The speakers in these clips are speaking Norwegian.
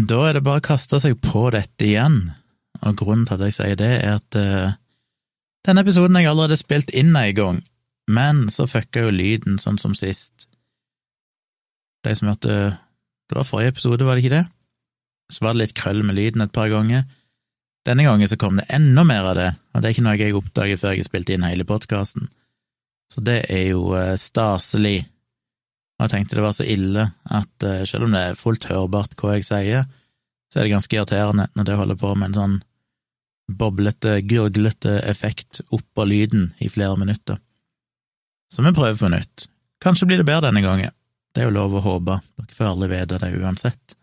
Da er det bare å kaste seg på dette igjen, og grunnen til at jeg sier det, er at uh, denne episoden har jeg allerede spilt inn en gang, men så fucka jo lyden sånn som sist. De som hørte Det var forrige episode, var det ikke det? Så var det litt krøll med lyden et par ganger. Denne gangen så kom det enda mer av det, og det er ikke noe jeg oppdager før jeg har spilt inn hele podkasten. Så det er jo uh, staselig. Og jeg tenkte det var så ille at uh, selv om det er fullt hørbart hva jeg sier, så er det ganske irriterende når det holder på med en sånn boblete, gurglete effekt oppå lyden i flere minutter. Så vi prøver på nytt. Kanskje blir det bedre denne gangen. Det er jo lov å håpe, dere får aldri vite det uansett.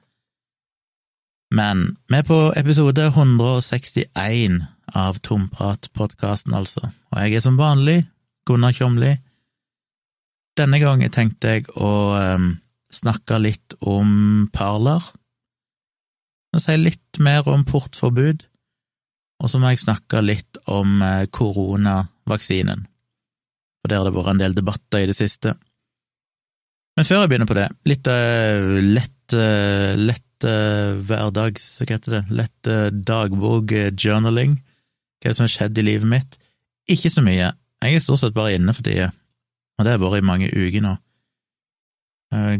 Men vi er på episode 161 av Tomprat-podkasten, altså, og jeg er som vanlig Gunnar Kjomli. Denne gangen tenkte jeg å um, snakke litt om parler, og si litt mer om portforbud, og så må jeg snakke litt om uh, koronavaksinen, for der har det vært en del debatter i det siste. Men før jeg begynner på det, litt uh, lett, uh, lett hverdags... Hva heter det? Lett dagbok-journaling. Hva er det som har skjedd i livet mitt? Ikke så mye. Jeg er stort sett bare inne for tida, og det har vært i mange uker nå.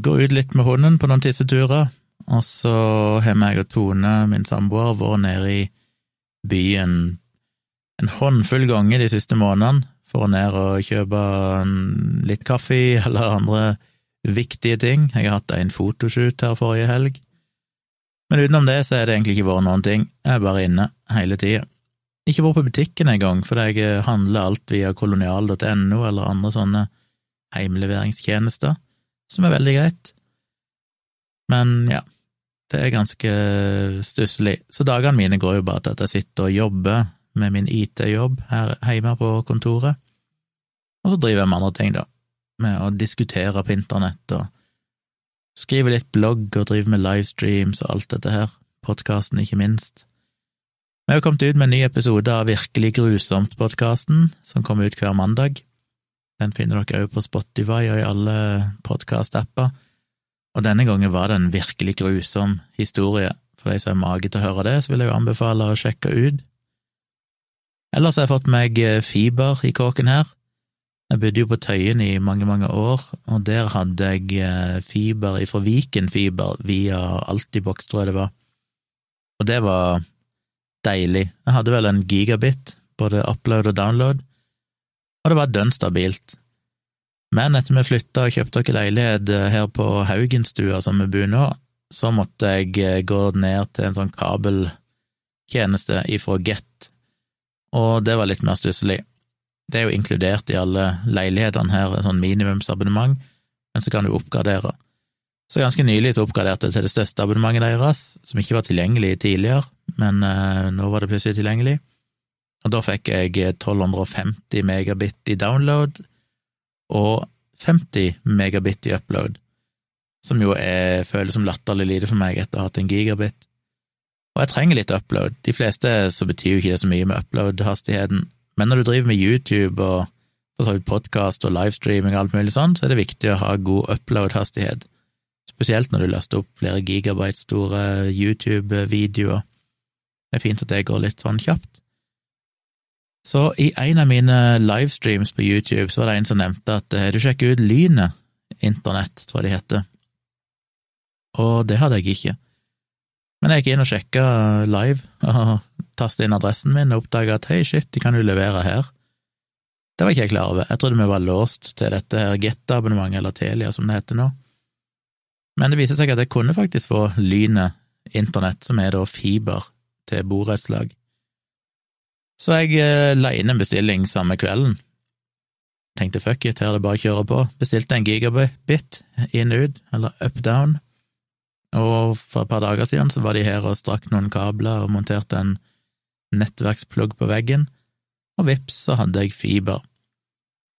Går ut litt med hunden på noen tisseturer, og så har jeg og Tone, min samboer, vært nede i byen en håndfull ganger de siste månedene for å ned og kjøpe litt kaffe eller andre viktige ting. Jeg har hatt en fotoshoot her forrige helg. Men utenom det så er det egentlig ikke vært noen ting, jeg er bare inne hele tida. Ikke vært på butikken engang, fordi jeg handler alt via kolonial.no eller andre sånne heimleveringstjenester, som er veldig greit. Men ja, det er ganske stusslig. Så dagene mine går jo bare til at jeg sitter og jobber med min IT-jobb her hjemme på kontoret, og så driver jeg med andre ting, da, med å diskutere på internett og skrive litt blogg og drive med livestreams og alt dette her, podkasten ikke minst. Vi har kommet ut med en ny episode av Virkelig grusomt-podkasten, som kommer ut hver mandag. Den finner dere også på Spotify og i alle podkast-apper. Og denne gangen var det en virkelig grusom historie. For de som har mage til å høre det, så vil jeg jo anbefale å sjekke ut. Ellers har jeg fått meg eh, fiber i kåken her. Jeg bodde jo på Tøyen i mange, mange år, og der hadde jeg eh, fiber ifra Viken Fiber via Altibox, tror jeg det var. Og det var deilig. Jeg hadde vel en gigabit, både upload og download, og det var dønn stabilt. Men etter vi flytta og kjøpte oss leilighet eh, her på Haugenstua, som vi bor nå, så måtte jeg eh, gå ned til en sånn kabeltjeneste ifra Get, og det var litt mer stusslig. Det er jo inkludert i alle leilighetene her, en sånn minimumsabonnement, men så kan du oppgradere. Så ganske nylig så oppgraderte jeg til det største abonnementet deres, som ikke var tilgjengelig tidligere, men uh, nå var det plutselig tilgjengelig. Og da fikk jeg 1250 megabit i download og 50 megabit i upload, som jo er, føles som latterlig lite for meg etter å ha hatt en gigabit. Og jeg trenger litt upload. De fleste så betyr jo ikke det så mye med upload-hastigheten, men når du driver med YouTube og for podkast og livestreaming og alt mulig sånn, så er det viktig å ha god upload-hastighet. Spesielt når du laster opp flere gigabyte store YouTube-videoer. Det er fint at det går litt sånn kjapt. Så i en av mine livestreams på YouTube så var det en som nevnte at har du sjekker ut Lynet internett, tror jeg det heter, og det hadde jeg ikke. Men jeg gikk inn og sjekka live, og tastet inn adressen min og oppdaga at hei, shit, de kan jo levere her. Det var ikke jeg klar over, jeg trodde vi var låst til dette her Get-abonnementet, eller Telia som det heter nå. Men det viser seg at jeg kunne faktisk få Lynet internett, som er da fiber til borettslag. Så jeg eh, la inn en bestilling samme kvelden. Tenkte fuck it, her er det bare å kjøre på. Bestilte en gigabit inn-ut, eller up-down, og for et par dager siden så var de her og strakk noen kabler og monterte en nettverksplugg på veggen, og vips, så hadde jeg fiber.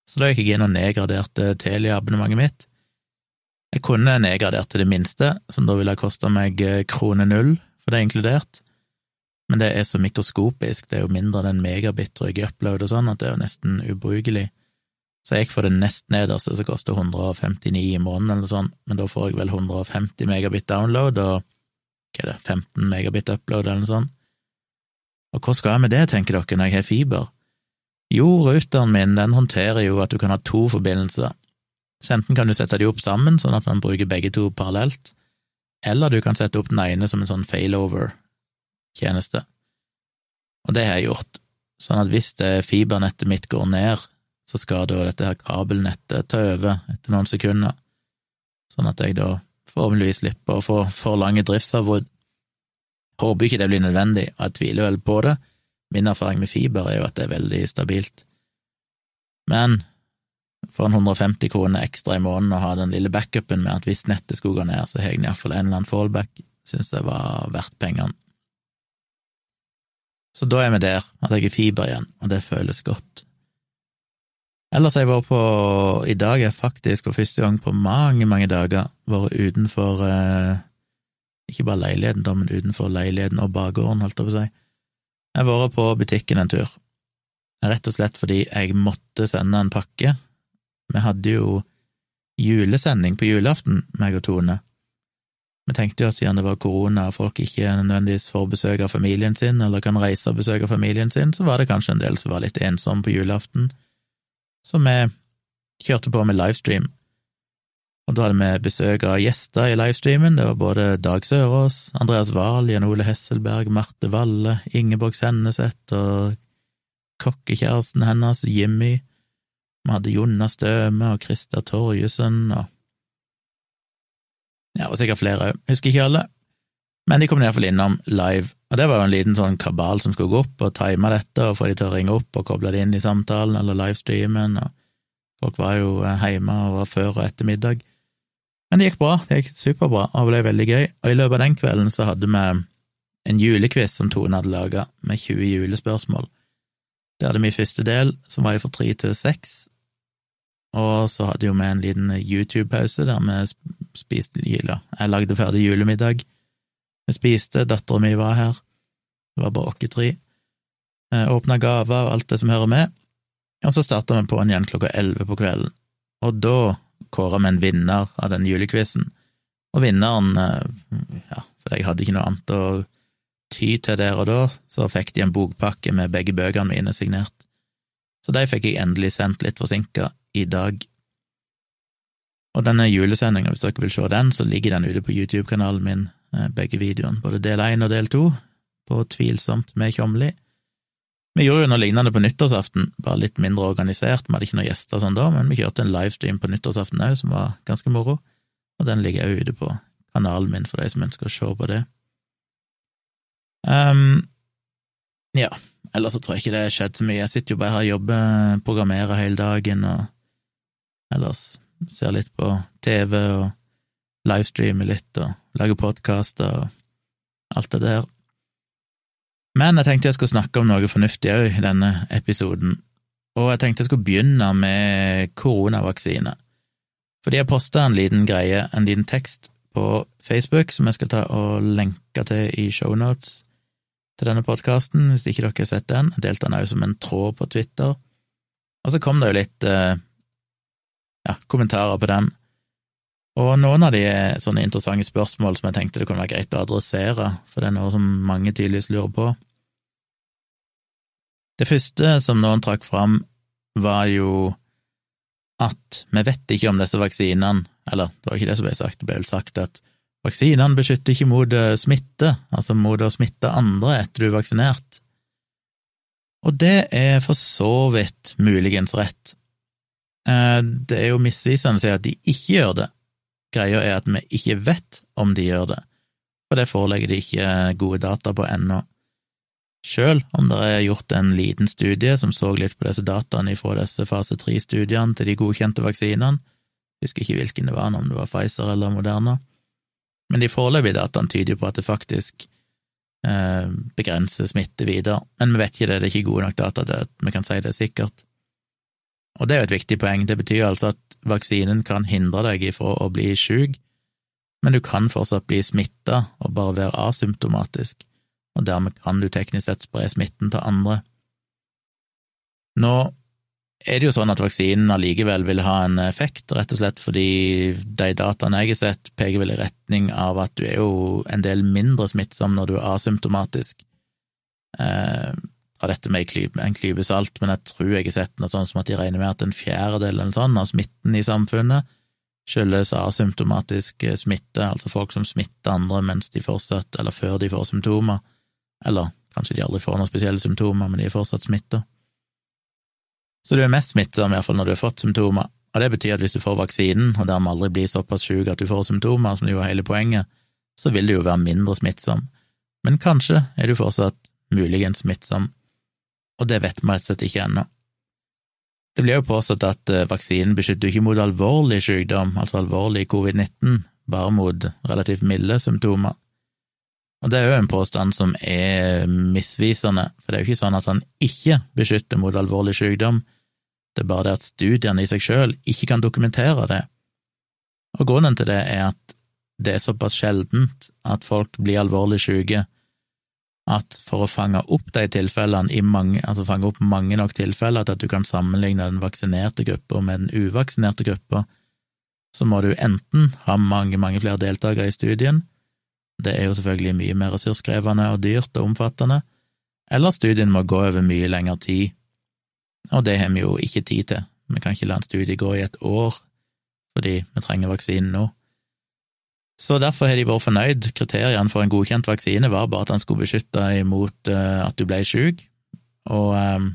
Så da gikk jeg inn og nedgraderte Telia-abonnementet mitt. Jeg kunne nedgradert til det minste, som da ville ha kosta meg eh, krone null, for det er inkludert, men det er så mikroskopisk, det er jo mindre enn en megabitrygg upload og sånn, at det er jo nesten ubrukelig. Så jeg gikk for det nest nederste, som koster 159 i måneden eller sånn, men da får jeg vel 150 megabit download og hva er det, 15 megabit upload eller noe sånt. Og hva skal jeg med det, tenker dere, når jeg har fiber? Jo, routeren min, den håndterer jo at du kan ha to forbindelser. Så enten kan du sette de opp sammen, sånn at man bruker begge to parallelt, eller du kan sette opp den ene som en sånn failover-tjeneste. Og det har jeg gjort, sånn at hvis det fibernettet mitt går ned, så skal da dette her kabelnettet ta over etter noen sekunder, sånn at jeg da forhåpentligvis slipper å få for lange driftsavbrudd. Håper ikke det blir nødvendig, og jeg tviler vel på det. Min erfaring med fiber er jo at det er veldig stabilt. Men for en 150 kroner ekstra i måneden å ha den lille backupen med at hvis nettet skulle gå ned, så har jeg iallfall en eller annen fallback, synes jeg var verdt pengene. Så da er vi der, at jeg er fiber igjen, og det føles godt. Ellers har jeg vært på I dag er faktisk for første gang på mange, mange dager vært utenfor eh, Ikke bare leiligheten, da, men utenfor leiligheten og bakgården, holdt jeg på å si. Jeg har vært på butikken en tur, rett og slett fordi jeg måtte sende en pakke. Vi hadde jo julesending på julaften, meg og Tone. Vi tenkte jo at siden det var korona og folk ikke nødvendigvis får besøk av familien sin, eller kan reise og besøke familien sin, så var det kanskje en del som var litt ensomme på julaften, så vi kjørte på med livestream. Og da hadde vi besøk av gjester i livestreamen, det var både Dag Sørås, Andreas Wahl, Jan Ole Hesselberg, Marte Valle, Ingeborg Senneset og kokkekjæresten hennes, Jimmy. Vi hadde Jonna Støme og Christer Torjussen og ja, og sikkert flere òg, husker ikke alle. Men de kom iallfall innom live, og det var jo en liten sånn kabal som skulle gå opp og time dette og få de til å ringe opp og koble det inn i samtalen eller livestreamen, og folk var jo eh, hjemme og var før og etter middag. Men det gikk bra, det gikk superbra og ble veldig gøy, og i løpet av den kvelden så hadde vi en julequiz som Tone hadde laga, med 20 julespørsmål. Det hadde vi i første del, som var fra tre til seks, og så hadde jo vi en liten YouTube-pause der vi spiste jula. Jeg lagde ferdig julemiddag. Vi spiste, dattera mi var her, det var bare oss tre. Eh, Åpna gaver og alt det som hører med, og så starta vi på den igjen klokka elleve på kvelden. Og da kåra vi en vinner av den julequizen, og vinneren, eh, ja, for jeg hadde ikke noe annet å ty til der og da, så fikk de en bokpakke med begge bøkene mine signert. Så de fikk jeg endelig sendt litt forsinka i dag. Og denne julesendinga, hvis dere vil se den, så ligger den ute på YouTube-kanalen min, eh, begge videoene, både del én og del to, på Tvilsomt med Tjomli. Vi gjorde jo noe lignende på nyttårsaften, bare litt mindre organisert, vi hadde ikke noen gjester sånn da, men vi kjørte en livestream på nyttårsaften òg, som var ganske moro, og den ligger òg ute på kanalen min for de som ønsker å se på det. Um, ja, ellers så tror jeg ikke det har skjedd så mye, jeg sitter jo bare her og jobber, programmerer hele dagen og ellers ser litt på TV og livestreamer litt og lager podkaster og alt det der. Men jeg tenkte jeg skulle snakke om noe fornuftig òg i denne episoden, og jeg tenkte jeg skulle begynne med koronavaksine. Fordi jeg posta en liten greie, en liten tekst, på Facebook som jeg skal ta og lenke til i shownotes til denne podkasten, hvis ikke dere har sett den. Jeg delte den òg som en tråd på Twitter. Og så kom det jo litt eh, ja, kommentarer på den. Og noen av de er sånne interessante spørsmål som jeg tenkte det kunne være greit å adressere, for det er noe som mange tydeligvis lurer på. Det første som noen trakk fram, var jo at vi vet ikke om disse vaksinene, eller det var ikke det som ble sagt, det ble vel sagt at vaksinene beskytter ikke mot eh, smitte, altså mot å smitte andre etter du er vaksinert. Og det er for så vidt muligens rett, det er jo misvisende å si at de ikke gjør det. Greia er at vi ikke vet om de gjør det, for det forelegger de ikke gode data på ennå. Sjøl om det er gjort en liten studie som så litt på disse dataene fra disse fase tre-studiene til de godkjente vaksinene, husker ikke hvilken det var, om det var Pfizer eller Moderna, men de foreløpige dataene tyder jo på at det faktisk eh, begrenser smitte videre, men vi vet ikke det, det er ikke gode nok data til at vi kan si det sikkert. Og det er jo et viktig poeng, det betyr altså at vaksinen kan hindre deg ifra å bli sjuk, men du kan fortsatt bli smitta og bare være asymptomatisk, og dermed kan du teknisk sett spre smitten til andre. Nå er det jo sånn at vaksinen allikevel vil ha en effekt, rett og slett fordi de dataene jeg har sett, peker vel i retning av at du er jo en del mindre smittsom når du er asymptomatisk. Eh, av dette med en klype salt, men jeg tror jeg har sett noe sånt som at de regner med at en fjerdedel eller sånn av smitten i samfunnet skyldes asymptomatisk smitte, altså folk som smitter andre mens de fortsatt, eller før de får symptomer, eller kanskje de aldri får noen spesielle symptomer, men de er fortsatt smitta. Så du er mest smittsom, iallfall når du har fått symptomer, og det betyr at hvis du får vaksinen, og dermed aldri blir såpass sjuk at du får symptomer, som jo er hele poenget, så vil du jo være mindre smittsom. Men kanskje er du fortsatt muligens smittsom, og det vet vi rett og slett ikke ennå. Det blir jo påstått at eh, vaksinen beskytter ikke mot alvorlig sykdom, altså alvorlig covid-19, bare mot relativt milde symptomer. Og det er jo en påstand som er misvisende, for det er jo ikke sånn at han ikke beskytter mot alvorlig sykdom, det er bare det at studiene i seg sjøl ikke kan dokumentere det. Og grunnen til det er at det er såpass sjeldent at folk blir alvorlig syke at for å fange opp de tilfellene mange, altså fange opp mange nok tilfeller til at du kan sammenligne den vaksinerte gruppa med den uvaksinerte gruppa, så må du enten ha mange, mange flere deltakere i studien, det er jo selvfølgelig mye mer ressurskrevende og dyrt og omfattende, eller studien må gå over mye lengre tid, og det har vi jo ikke tid til, vi kan ikke la en studie gå i et år fordi vi trenger vaksinen nå. Så derfor har de vært fornøyd. Kriteriene for en godkjent vaksine var bare at han skulle beskytte imot uh, at du ble syk, og um,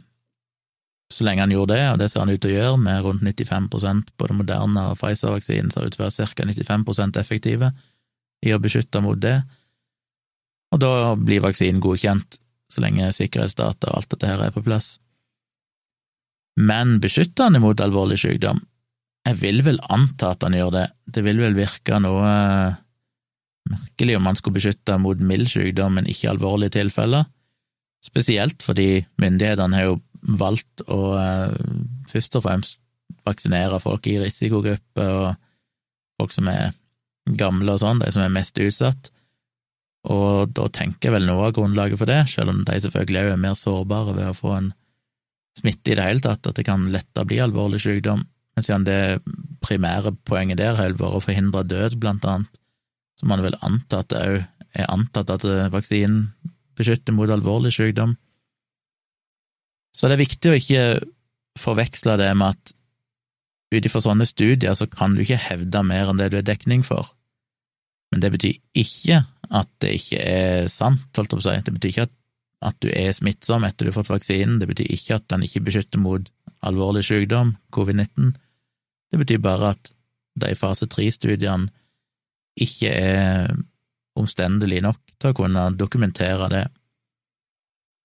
så lenge han gjorde det, og det ser han ut til å gjøre, med rundt 95% både Moderna og Pfizer-vaksinen ser ut til å være ca. 95% effektive i å beskytte mot det, og da blir vaksinen godkjent så lenge sikkerhetsdata og alt dette her er på plass. Men beskytter han imot alvorlig sykdom? Jeg vil vel anta at han gjør det. Det vil vel virke noe eh, merkelig om han skulle beskytte mot mild sykdom, men ikke alvorlige tilfeller. Spesielt fordi myndighetene har jo valgt å eh, først og fremst vaksinere folk i risikogrupper og folk som er gamle og sånn, de som er mest utsatt. Og da tenker jeg vel noe av grunnlaget for det, selv om de selvfølgelig er mer sårbare ved å få en smitte i det hele tatt, at det kan lettere bli alvorlig sykdom. Men siden det primære poenget der har vært å forhindre død, blant annet, så man vel anta at det òg er antatt at vaksinen beskytter mot alvorlig sykdom. Så det er viktig å ikke forveksle det med at ut ifra sånne studier så kan du ikke hevde mer enn det du er dekning for. Men det betyr ikke at det ikke er sant, holdt jeg på å si. Det betyr ikke at, at du er smittsom etter du har fått vaksinen, det betyr ikke at den ikke beskytter mot alvorlig sykdom, covid-19. Det betyr bare at de fase tre-studiene ikke er omstendelige nok til å kunne dokumentere det.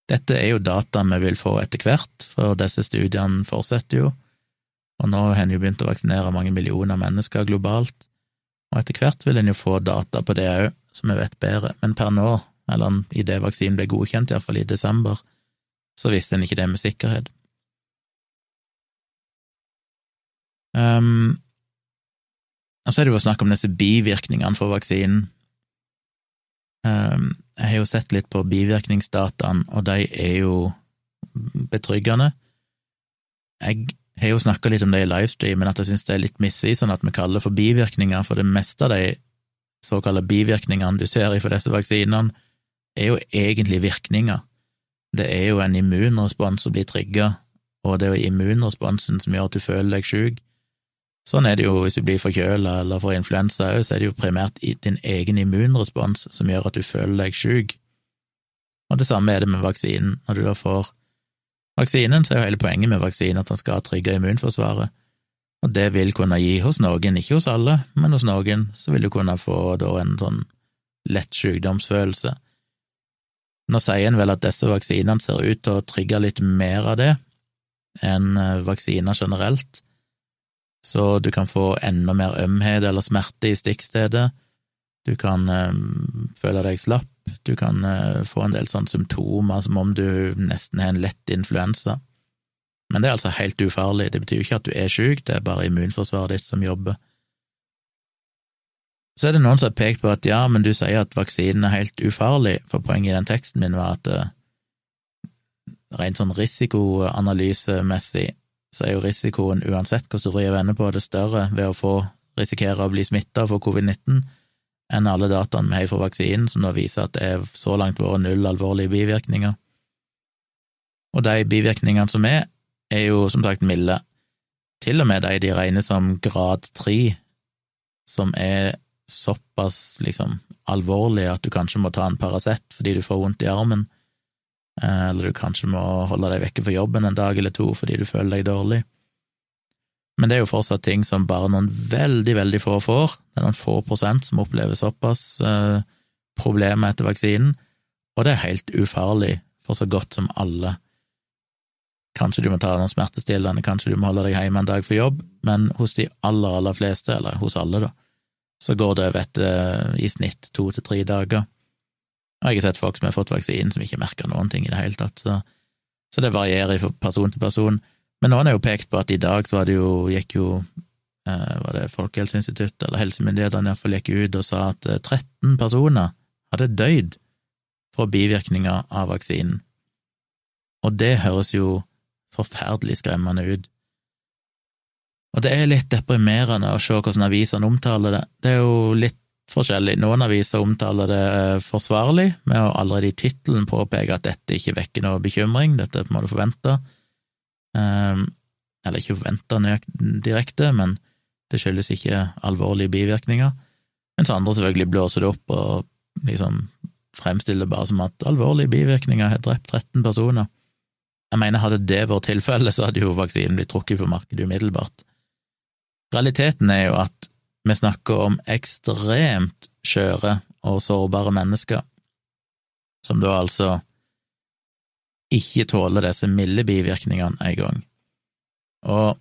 Dette er jo data vi vil få etter hvert, for disse studiene fortsetter jo, og nå har en jo begynt å vaksinere mange millioner mennesker globalt, og etter hvert vil en jo få data på det òg, som vi vet bedre, men per nå, eller idet vaksinen ble godkjent, iallfall i desember, så visste en ikke det med sikkerhet. Um, og så er det jo snakk om disse bivirkningene for vaksinen. Um, jeg har jo sett litt på bivirkningsdataene, og de er jo betryggende. Jeg har jo snakka litt om det i livestreamen, at jeg synes det er litt misvisende at vi kaller det for bivirkninger, for det meste av de såkalte bivirkningene du ser i for disse vaksinene, er jo egentlig virkninger. Det er jo en immunrespons som blir trigga, og det er jo immunresponsen som gjør at du føler deg sjuk. Sånn er det jo hvis du blir forkjøla eller får influensa òg, så er det jo primært din egen immunrespons som gjør at du føler deg sjuk. Og det samme er det med vaksinen. Når du da får vaksinen, så er jo hele poenget med vaksinen at den skal trygge immunforsvaret, og det vil kunne gi hos noen, ikke hos alle, men hos noen, så vil du kunne få da en sånn lett sykdomsfølelse. Nå sier en vel at disse vaksinene ser ut til å trigge litt mer av det enn eh, vaksiner generelt, så du kan få enda mer ømhet eller smerte i stikkstedet. Du kan um, føle deg slapp, du kan uh, få en del sånne symptomer som om du nesten har en lett influensa. Men det er altså helt ufarlig, det betyr jo ikke at du er syk, det er bare immunforsvaret ditt som jobber. Så er det noen som har pekt på at ja, men du sier at vaksinen er helt ufarlig, for poenget i den teksten min var at uh, rent sånn risikoanalysemessig så er jo risikoen, uansett hvordan du vrir vende på det, større ved å få risikere å bli smitta for covid-19 enn alle dataene vi har fra vaksinen, som da viser at det er så langt vært null alvorlige bivirkninger. Og de bivirkningene som er, er jo som sagt milde. Til og med de de regner som grad tre, som er såpass liksom alvorlig at du kanskje må ta en Paracet fordi du får vondt i armen, eh, eller du kanskje må holde deg vekke fra jobben en dag eller to fordi du føler deg dårlig. Men det er jo fortsatt ting som bare noen veldig, veldig få får. Det er noen få prosent som opplever såpass eh, problemer etter vaksinen, og det er helt ufarlig for så godt som alle. Kanskje du må ta noen smertestillende, kanskje du må holde deg hjemme en dag for jobb, men hos de aller, aller fleste, eller hos alle, da, så går det over etter i snitt to til tre dager. Og jeg har sett folk som har fått vaksinen som ikke merker noen ting i det hele tatt, så, så det varierer fra person til person. Men noen har jo pekt på at i dag så var det jo, gikk jo eh, var det Folkehelseinstituttet eller helsemyndighetene iallfall gikk ut og sa at 13 eh, personer hadde døyd fra bivirkninger av vaksinen. Og det høres jo forferdelig skremmende ut. Og det er litt deprimerende å se hvordan avisene omtaler det. Det er jo litt forskjellig. Noen aviser omtaler det eh, forsvarlig, med å allerede i tittelen påpeke at dette ikke vekker noe bekymring, dette på en måte forventa. Um, eller ikke forvente direkte, men det skyldes ikke alvorlige bivirkninger. Mens andre selvfølgelig blåser det opp og liksom fremstiller det bare som at alvorlige bivirkninger har drept 13 personer. Jeg mener, hadde det vært tilfellet, så hadde jo vaksinen blitt trukket for markedet umiddelbart. Realiteten er jo at vi snakker om ekstremt skjøre og sårbare mennesker, som da altså ikke tåler disse milde bivirkningene en gang. Og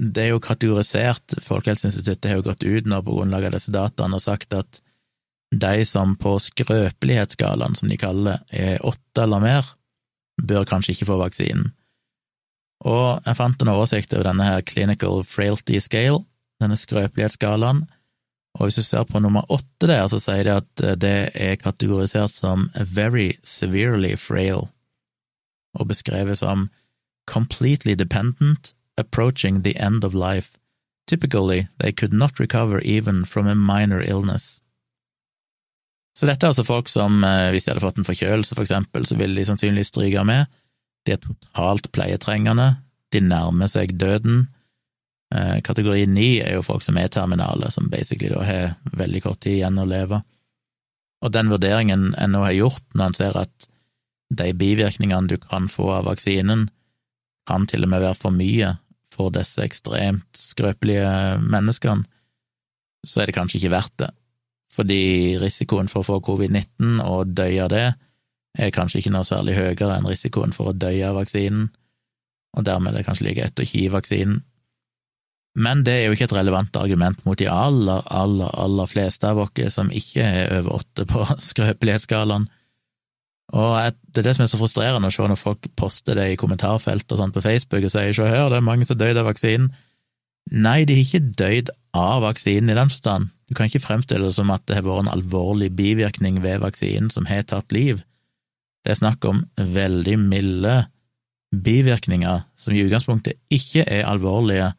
det er jo kategorisert, Folkehelseinstituttet har jo gått ut nå på grunnlag av disse dataene og sagt at de som på skrøpelighetsskalaen, som de kaller det, er åtte eller mer, bør kanskje ikke få vaksinen. Og jeg fant en oversikt over denne her Clinical Frailty Scale, denne skrøpelighetsskalaen, og hvis du ser på nummer åtte der, så sier det at det er kategorisert som very severely frail, og beskrevet som completely dependent, approaching the end of life. Typically, they could not recover even from a minor illness. Så dette er altså folk som, eh, hvis de hadde fått en forkjølelse, for eksempel, så ville de sannsynligvis stryke med. De er totalt pleietrengende, de nærmer seg døden. Eh, kategori ni er jo folk som er terminale, som basically da har veldig kort tid igjen å leve. Og den vurderingen en nå har gjort, når en ser at de bivirkningene du kan få av vaksinen, kan til og med være for mye for disse ekstremt skrøpelige menneskene, så er det kanskje ikke verdt det. Fordi risikoen for å få covid-19 og dø av det er kanskje ikke noe særlig høyere enn risikoen for å dø av vaksinen, og dermed er det kanskje like ett å gi vaksinen. Men det er jo ikke et relevant argument mot de aller, aller, aller fleste av oss som ikke er over åtte på skrøpelighetsskalaen. Og det er det som er så frustrerende å se når folk poster det i kommentarfelt og sånn på Facebook og sier se her, det er mange som døde av vaksinen. Nei, de har ikke døyd av vaksinen i den forstand. Du kan ikke fremstille det som at det har vært en alvorlig bivirkning ved vaksinen som har tatt liv. Det er snakk om veldig milde bivirkninger som i utgangspunktet ikke er alvorlige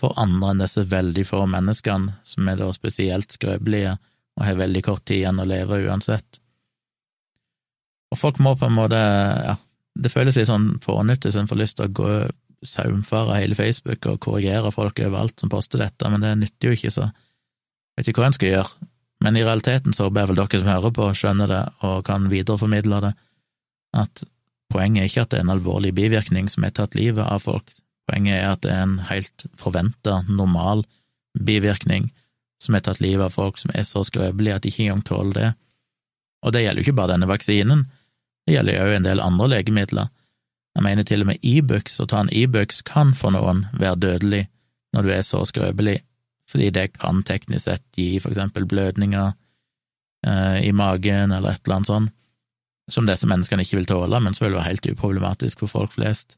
for andre enn disse veldig få menneskene som er da spesielt skrøpelige og har veldig kort tid igjen å leve uansett. Og folk må på en måte, ja, det føles litt sånn fånytt hvis en får lyst til å gå saumfare hele Facebook og korrigere folk overalt som poster dette, men det nytter jo ikke, så vet ikke hva en skal gjøre. Men i realiteten så håper jeg vel dere som hører på, skjønner det og kan videreformidle det at poenget er ikke at det er en alvorlig bivirkning som har tatt livet av folk, poenget er at det er en helt forventa, normal bivirkning som har tatt livet av folk som er så skrøpelige at de ikke engang tåler det. Og det gjelder jo ikke bare denne vaksinen, det gjelder jo en del andre legemidler. Jeg mener til og med Ibux, e å ta en Ibux e kan for noen være dødelig når du er så skrøpelig, fordi det kan teknisk sett gi for eksempel blødninger eh, i magen eller et eller annet sånt som disse menneskene ikke vil tåle, men som vil være helt uproblematisk for folk flest.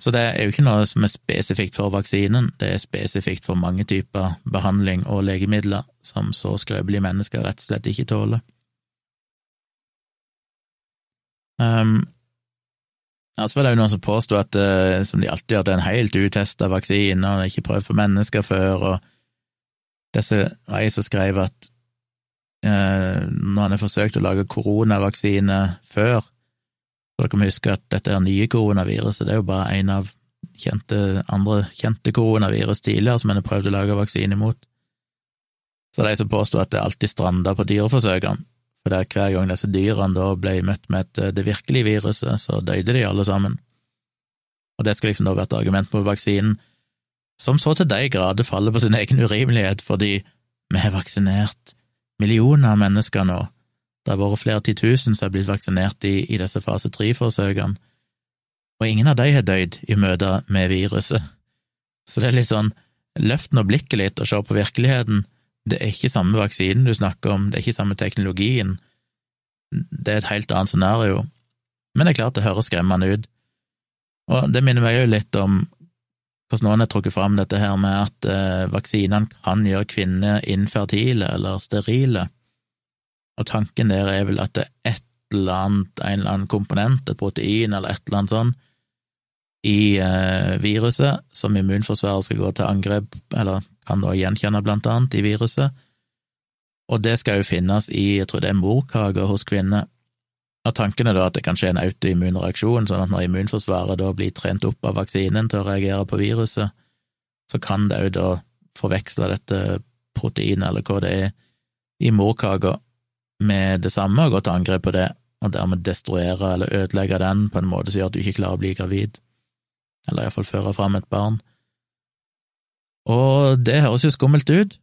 Så det er jo ikke noe som er spesifikt for vaksinen, det er spesifikt for mange typer behandling og legemidler som så skrøpelige mennesker rett og slett ikke tåler. Um, altså var det jo noen som påsto at, eh, som de alltid gjør, det er en helt utesta vaksine, og det er ikke prøvd på mennesker før, og disse var ei som skrev at når han har forsøkt å lage koronavaksine før, så dere må huske at dette er nye koronaviruset, det er jo bare en av kjente, andre kjente koronavirus tidligere som en har prøvd å lage vaksine mot. Så det er de som påstår at det alltid stranda på dyreforsøkene, for det er hver gang disse dyrene da ble møtt med et, eh, det virkelige viruset, så døde de alle sammen. Og det skal liksom da være et argument mot vaksinen, som så til de grader faller på sin egen urimelighet, fordi vi er vaksinert millioner av mennesker nå. Det har vært flere titusen som har blitt vaksinert i, i disse fase tre-forsøkene, og ingen av de har dødd i møte med viruset. Så det er litt sånn, løft nå blikket litt og se på virkeligheten det er ikke samme vaksinen du snakker om, det er ikke samme teknologien, det er et helt annet scenario, men det er klart det høres skremmende ut. Og det minner meg jo litt om hvordan noen har trukket fram dette her med at eh, vaksinene kan gjøre kvinner infertile eller sterile, og tanken der er vel at det er et eller annet, en eller annen komponent, et protein eller et eller annet sånn, i eh, viruset som immunforsvaret skal gå til angrep, eller kan da gjenkjenne blant annet i viruset, og det skal jo finnes i, jeg tror det er morkaker hos kvinner. Og tanken er da at det kan skje en autoimmun reaksjon, sånn at når immunforsvaret da blir trent opp av vaksinen til å reagere på viruset, så kan det jo da forveksle dette proteinet, eller hva det er, i morkaka med det samme og gå til angrep på det, og dermed destruere eller ødelegge den på en måte som gjør at du ikke klarer å bli gravid, eller iallfall føre fram et barn. Og det høres jo skummelt ut,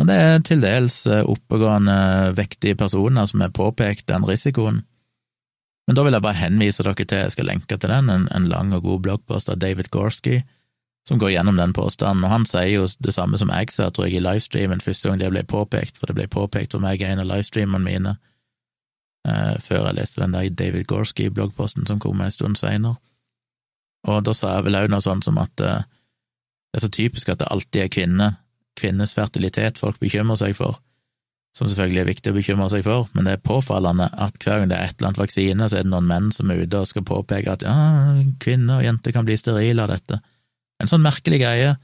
og det er til dels eh, oppegående, vektige personer som har påpekt den risikoen. Men da vil jeg bare henvise dere til, jeg skal lenke til den, en, en lang og god bloggpost av David Gorski, som går gjennom den påstanden, og han sier jo det samme som jeg sa, tror jeg, i livestreamen første gang det ble påpekt, for det ble påpekt for meg i en av livestreamene mine, eh, før jeg leste den der David Gorski-bloggposten som kom en stund seinere. Og da sa jeg vel òg noe sånt som at eh, det er så typisk at det alltid er kvinner, kvinners fertilitet folk bekymrer seg for, som selvfølgelig er viktig å bekymre seg for, men det er påfallende at hver gang det er et eller annet vaksine, så er det noen menn som er ute og skal påpeke at ja, kvinner og jenter kan bli sterile av dette. En sånn merkelig greie.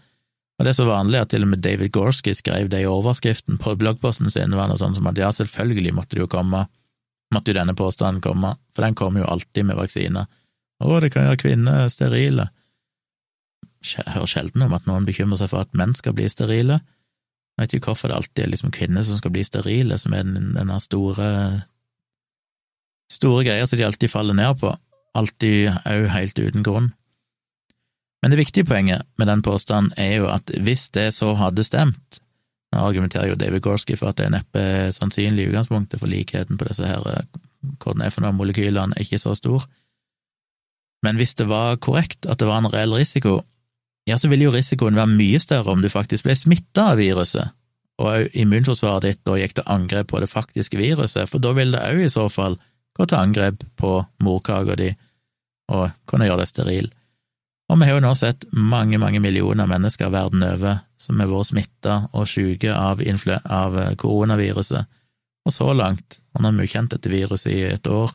Og det er så vanlig at til og med David Gorski skrev det i overskriften på bloggposten sin, var noe sånn som at ja, selvfølgelig måtte det jo komme, måtte jo denne påstanden komme, for den kommer jo alltid med vaksiner. Å, det kan gjøre kvinner sterile hører sjelden om at noen bekymrer seg for at menn skal bli sterile. Jeg vet ikke hvorfor det alltid er liksom kvinner som skal bli sterile, som er denne store store greia som de alltid faller ned på, alltid òg helt uten grunn. Men det viktige poenget med den påstanden er jo at hvis det så hadde stemt, nå argumenterer jo David Gorski for at det er neppe sannsynlig i utgangspunktet, for likheten på disse her, hva den er for noen molekylene, er ikke så stor, men hvis det var korrekt, at det var en reell risiko, ja, så ville jo risikoen være mye større om du faktisk ble smitta av viruset, og immunforsvaret ditt da gikk til angrep på det faktiske viruset, for da ville det òg i så fall gå til angrep på morkaka di og kunne gjøre deg steril. Og vi har jo nå sett mange, mange millioner mennesker verden over som har vært smitta og syke av, av, koronaviruset, og så langt, og når vi har kjent dette viruset i et år,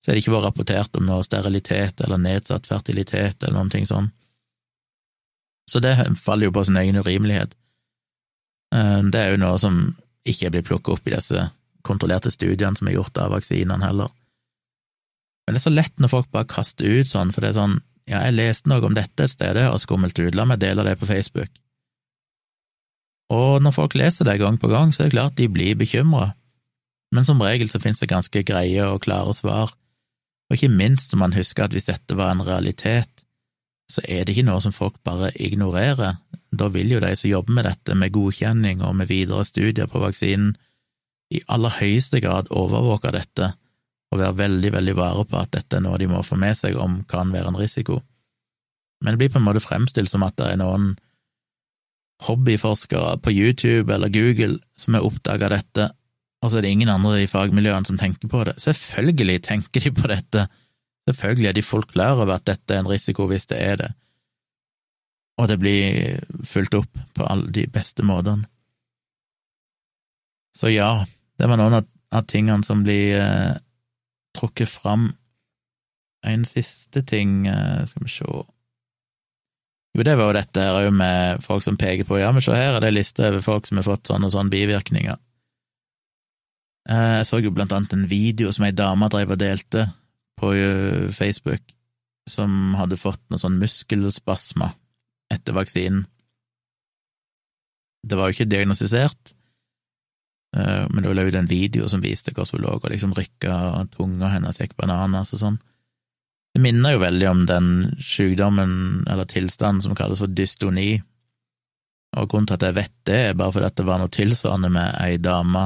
så er det ikke vært rapportert om noe sterilitet eller nedsatt fertilitet eller noen ting sånn. Så det faller jo på sin egen urimelighet. Eh, det er jo noe som ikke blir plukket opp i disse kontrollerte studiene som er gjort av vaksinene heller. Men det er så lett når folk bare kaster ut sånn, for det er sånn ja, jeg leste noe om dette et sted, og skummelt ut, la meg dele det på Facebook. Og når folk leser det gang på gang, så er det klart de blir bekymra, men som regel så finnes det ganske greie og klare svar, og ikke minst så man husker at hvis dette var en realitet, så er det ikke noe som folk bare ignorerer. Da vil jo de som jobber med dette, med godkjenning og med videre studier på vaksinen, i aller høyeste grad overvåke dette og være veldig, veldig vare på at dette er noe de må få med seg om kan være en risiko. Men det blir på en måte fremstilt som at det er noen hobbyforskere på YouTube eller Google som har oppdaga dette, og så er det ingen andre i fagmiljøene som tenker på det. Selvfølgelig tenker de på dette Selvfølgelig er de folk klar over at dette er en risiko hvis det er det, og det blir fulgt opp på alle de beste måtene. Så ja, det var noen av, tingene som blir eh, trukket fram en siste ting, eh, skal vi se. Jo, det var jo dette her òg med folk som peker på. Ja, men se her er det ei liste over folk som har fått sånne og sånne bivirkninger. Eh, jeg så jo blant annet en video som ei dame drev og delte på eh, Facebook, som hadde fått noe sånn muskelspasma etter vaksinen. Det var jo ikke diagnostisert, eh, men det var lagd en video som viste hvordan hun lå og liksom rykka, og tunga hennes gikk bananas og sånn. Det minner jo veldig om den sykdommen, eller tilstanden, som kalles for dystoni, og grunnen til at jeg vet det, er bare fordi det var noe tilsvarende med ei dame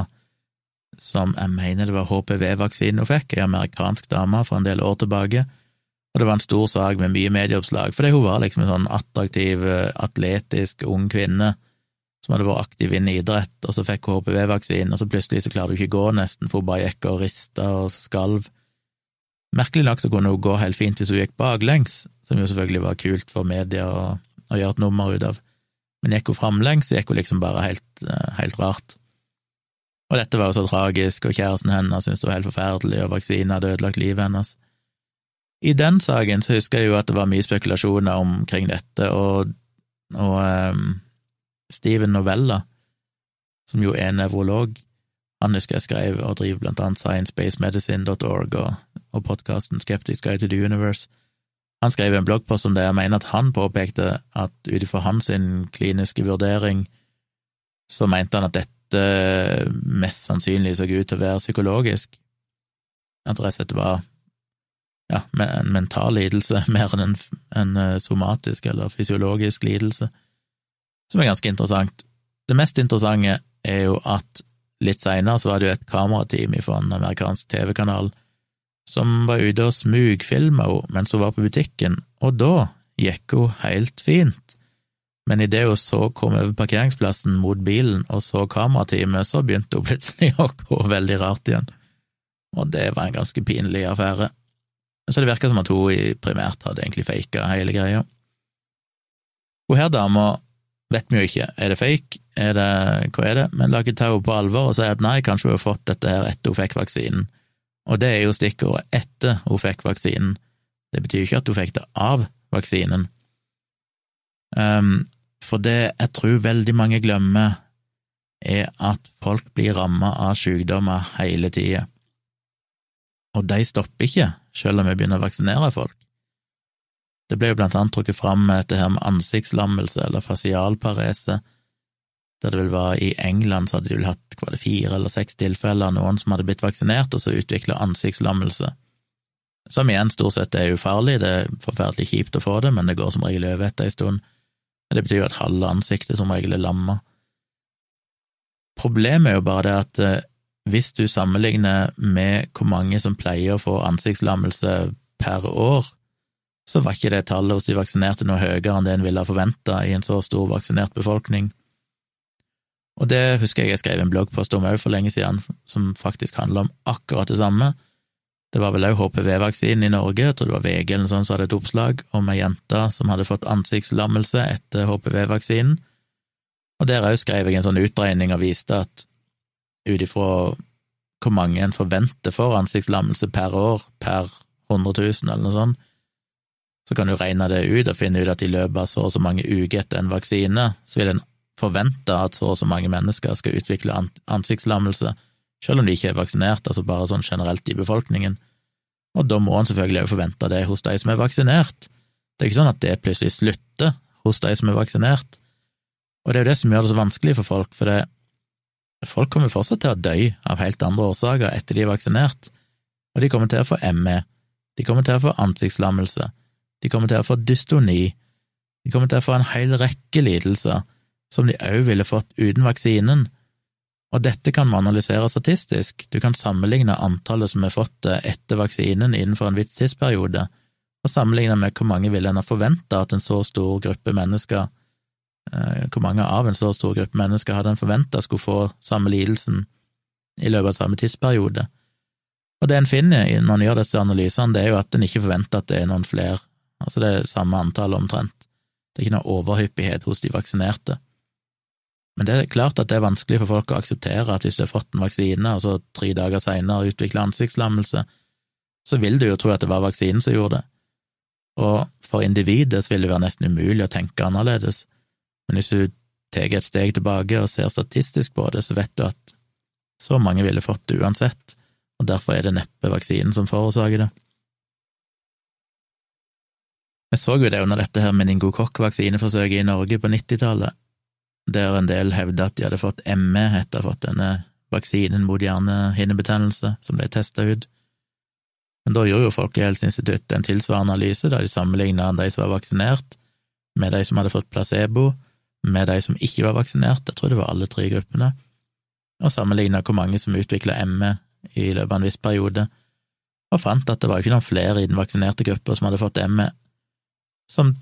som jeg mener det var HPV-vaksinen hun fikk, ei amerikansk dame for en del år tilbake, og det var en stor sak med mye medieoppslag, fordi hun var liksom en sånn attraktiv, atletisk ung kvinne som hadde vært aktiv innen idrett, og så fikk hun HPV-vaksinen, og så plutselig så klarte hun ikke gå nesten, for hun bare gikk og rista og skalv. Merkelig nok så kunne hun gå helt fint hvis hun gikk baklengs, som jo selvfølgelig var kult for media å, å gjøre et nummer ut av, men gikk hun framlengs, så gikk hun liksom bare helt, helt rart. Og dette var jo så tragisk, og kjæresten hennes syntes det var helt forferdelig, og vaksinen hadde ødelagt livet hennes. I den saken så husker jeg jo at det var mye spekulasjoner omkring dette, og, og um, Steven Novella, som jo er nevrolog, han husker jeg skrev og driver blant annet sciencebased og, og podkasten Skeptics Guide to the Universe. Han skrev en bloggpost om det, jeg mener at han påpekte at ut ifra hans kliniske vurdering, så mente han at dette dette mest sannsynlig så ut til å være psykologisk. At det rett og slett var ja, en mental lidelse mer enn en, en eh, somatisk eller fysiologisk lidelse, som er ganske interessant. Det mest interessante er jo at litt seinere så var det jo et kamerateam fra en amerikansk TV-kanal som var ute og smugfilma henne mens hun var på butikken, og da gikk hun helt fint men idet hun så kom over parkeringsplassen mot bilen og så kamerateamet, så begynte hun plutselig å gå veldig rart igjen, og det var en ganske pinlig affære. Så det virka som at hun primært hadde egentlig faka hele greia. Hun her dama vet vi jo ikke, er det fake, er det, hva er det, men la ikke ta henne på alvor og si at nei, kanskje hun har fått dette her etter hun fikk vaksinen, og det er jo stikkordet etter hun fikk vaksinen, det betyr jo ikke at hun fikk det av vaksinen. Um, for det jeg tror veldig mange glemmer, er at folk blir ramma av sykdommer hele tida. Og de stopper ikke, selv om vi begynner å vaksinere folk. Det ble jo blant annet trukket fram dette her med ansiktslammelse, eller fasialparese, der det vel var i England så hadde de vel hatt hva det fire eller seks tilfeller av noen som hadde blitt vaksinert, og så utvikla ansiktslammelse. Som igjen stort sett er ufarlig, det er forferdelig kjipt å få det, men det går som regel over etter ei stund. Det betyr jo at halve ansiktet som regel er lamma. Problemet er jo bare det at eh, hvis du sammenligner med hvor mange som pleier å få ansiktslammelse per år, så var ikke det tallet hos de vaksinerte noe høyere enn det en ville ha forventa i en så stor vaksinert befolkning. Og det husker jeg jeg skrev en bloggpost om òg for lenge siden, som faktisk handler om akkurat det samme, det var vel òg HPV-vaksinen i Norge, jeg tror det var VG eller noe sånt som hadde et oppslag om ei jente som hadde fått ansiktslammelse etter HPV-vaksinen, og der òg skrev jeg en sånn utregning og viste at ut ifra hvor mange en forventer for ansiktslammelse per år per 100 000 eller noe sånt, så kan du regne det ut og finne ut at i løpet av så og så mange uker etter en vaksine, så vil en forvente at så og så mange mennesker skal utvikle ansiktslammelse selv om de ikke er vaksinert, altså bare sånn generelt i befolkningen. Og da må en selvfølgelig også forvente det hos de som er vaksinert. Det er ikke sånn at det plutselig slutter hos de som er vaksinert. Og det er jo det som gjør det så vanskelig for folk, for det, folk kommer fortsatt til å dø av helt andre årsaker etter de er vaksinert, og de kommer til å få ME, de kommer til å få ansiktslammelse, de kommer til å få dystoni, de kommer til å få en hel rekke lidelser som de òg ville fått uten vaksinen, og dette kan man analysere statistisk, du kan sammenligne antallet som har fått det etter vaksinen innenfor en viss tidsperiode, og sammenligne med hvor mange ville en ha forventa at en så stor gruppe mennesker eh, Hvor mange av en så stor gruppe mennesker hadde en forventa skulle få samme lidelsen i løpet av samme tidsperiode. Og det en finner når en gjør disse analysene, det er jo at en ikke forventer at det er noen flere, altså det er samme antall omtrent. Det er ikke noe overhyppighet hos de vaksinerte. Men det er klart at det er vanskelig for folk å akseptere at hvis du har fått en vaksine, og så tre dager seinere utvikler ansiktslammelse, så vil du jo tro at det var vaksinen som gjorde det. Og for individet så vil det være nesten umulig å tenke annerledes, men hvis du tar et steg tilbake og ser statistisk på det, så vet du at så mange ville fått det uansett, og derfor er det neppe vaksinen som forårsaker det. Vi så jo det under dette her meningokokk-vaksineforsøket i Norge på 90-tallet, der en del hevda at de hadde fått ME etter å ha fått denne vaksinen mot hjernehinnebetennelse som ble testa ut. Men da gjorde jo Folkehelseinstituttet en tilsvarende analyse, da de sammenligna de som var vaksinert, med de som hadde fått placebo, med de som ikke var vaksinert, jeg tror det var alle tre gruppene, og sammenligna hvor mange som utvikla ME i løpet av en viss periode, og fant at det var ikke noen flere i den vaksinerte gruppa som hadde fått ME, som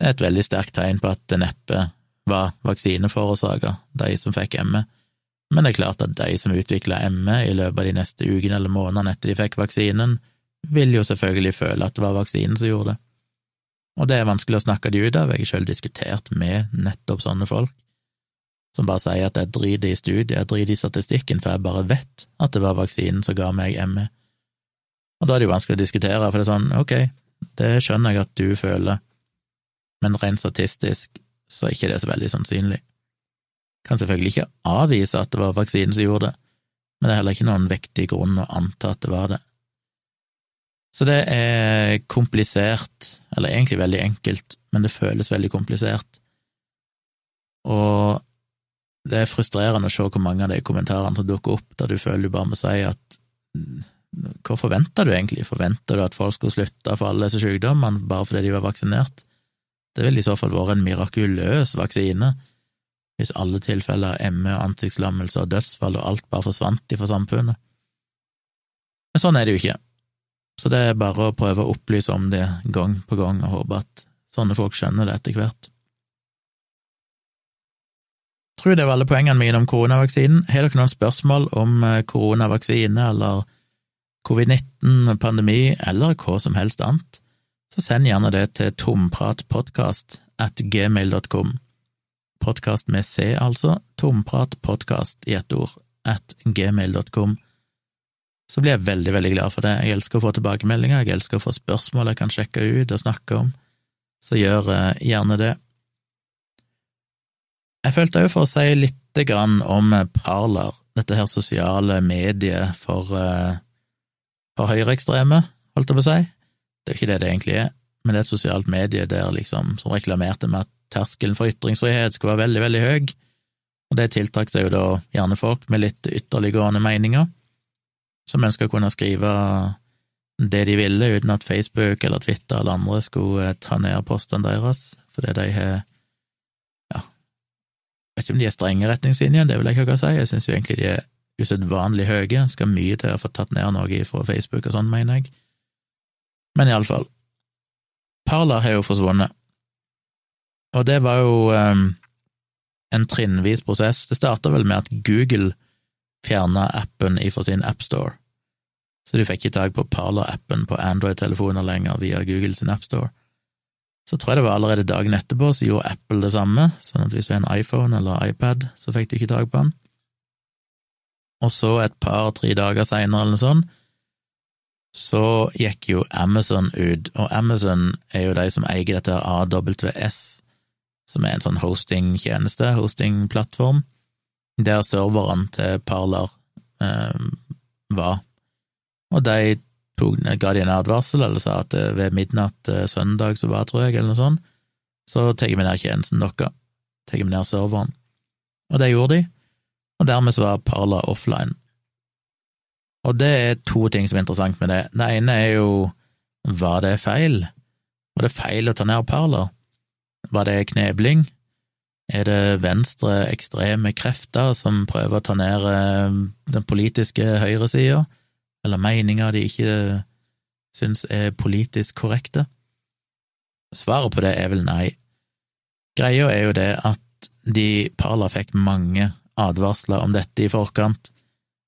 er et veldig sterkt tegn på at det neppe var vaksineforårsaka, de som fikk ME. Men det er klart at de som utvikla ME i løpet av de neste ukene eller månedene etter de fikk vaksinen, vil jo selvfølgelig føle at det var vaksinen som gjorde det. Og det er vanskelig å snakke de ut av, jeg har selv diskutert med nettopp sånne folk, som bare sier at jeg driter i studiet, jeg driter i statistikken, for jeg bare vet at det var vaksinen som ga meg ME. Og da er det jo vanskelig å diskutere, for det er sånn, ok, det skjønner jeg at du føler, men rent statistisk så er ikke det så veldig sannsynlig. Kan selvfølgelig ikke avvise at det var vaksinen som gjorde det, men det er heller ikke noen vektig grunn å anta at det var det. Så det er komplisert, eller egentlig veldig enkelt, men det føles veldig komplisert. Og det er frustrerende å se hvor mange av de kommentarene som dukker opp, der du føler du bare må si at hva forventer du egentlig? Forventer du at folk skulle slutte for alle disse sykdommene bare fordi de var vaksinert? Det ville i så fall vært en mirakuløs vaksine, hvis alle tilfeller av ME, ansiktslammelse og dødsfall og alt bare forsvant ifra samfunnet. Men sånn er det jo ikke, så det er bare å prøve å opplyse om det gang på gang og håpe at sånne folk skjønner det etter hvert. Jeg tror det var alle poengene mine om koronavaksinen. Har dere noen spørsmål om eh, koronavaksine eller covid-19, pandemi eller hva som helst annet, så send gjerne det til tompratpodkast.gmail.com. at gmail.com. Podkast med C, altså. Tompratpodkast i ett ord at gmail.com. Så blir jeg veldig, veldig glad for det. Jeg elsker å få tilbakemeldinger, jeg elsker å få spørsmål jeg kan sjekke ut og snakke om, så gjør uh, gjerne det. Jeg følte òg for å si lite grann om Parler, dette her sosiale mediet for uh, for høyreekstreme, holdt jeg på å si. Det er jo ikke det det egentlig er, men det er et sosialt medie der liksom, som reklamerte med at terskelen for ytringsfrihet skulle være veldig, veldig høy, og det tiltrakk seg jo da gjerne folk med litt ytterliggående meninger, som ønska å kunne skrive det de ville, uten at Facebook eller Twitter eller andre skulle eh, ta ned postene deres, fordi de har ja, jeg vet ikke om de er strenge retningslinjer, det vil jeg ikke si, jeg syns jo egentlig de er usedvanlig høye, skal mye til å få tatt ned noe fra Facebook og sånn, mener jeg. Men iallfall, Parler har jo forsvunnet, og det var jo um, en trinnvis prosess. Det starta vel med at Google fjerna appen ifra sin AppStore, så de fikk ikke tak på Parler-appen på Android-telefoner lenger via Google sin AppStore. Så tror jeg det var allerede dagen etterpå så gjorde Apple det samme, sånn at hvis du har en iPhone eller iPad, så fikk du ikke tak på den og så et par-tre dager seinere eller noe sånt, så gikk jo Amazon ut, og Amazon er jo de som eier dette AWS, som er en sånn hostingtjeneste, hostingplattform, der serveren til Parler eh, var. Og de tok, ga de en advarsel, eller sa at ved midnatt eh, søndag så var, tror jeg, eller noe sånt, så tar vi ned tjenesten deres, tar vi ned serveren. Og det gjorde de, og dermed så var Parler offline. Og det er to ting som er interessant med det. Det ene er jo var det feil? Var det feil å ta ned Parler? Var det knebling? Er det venstre ekstreme krefter som prøver å ta ned eh, den politiske høyresida, eller meninger de ikke syns er politisk korrekte? Svaret på det er vel nei. Greia er jo det at de Parla fikk mange advarsler om dette i forkant,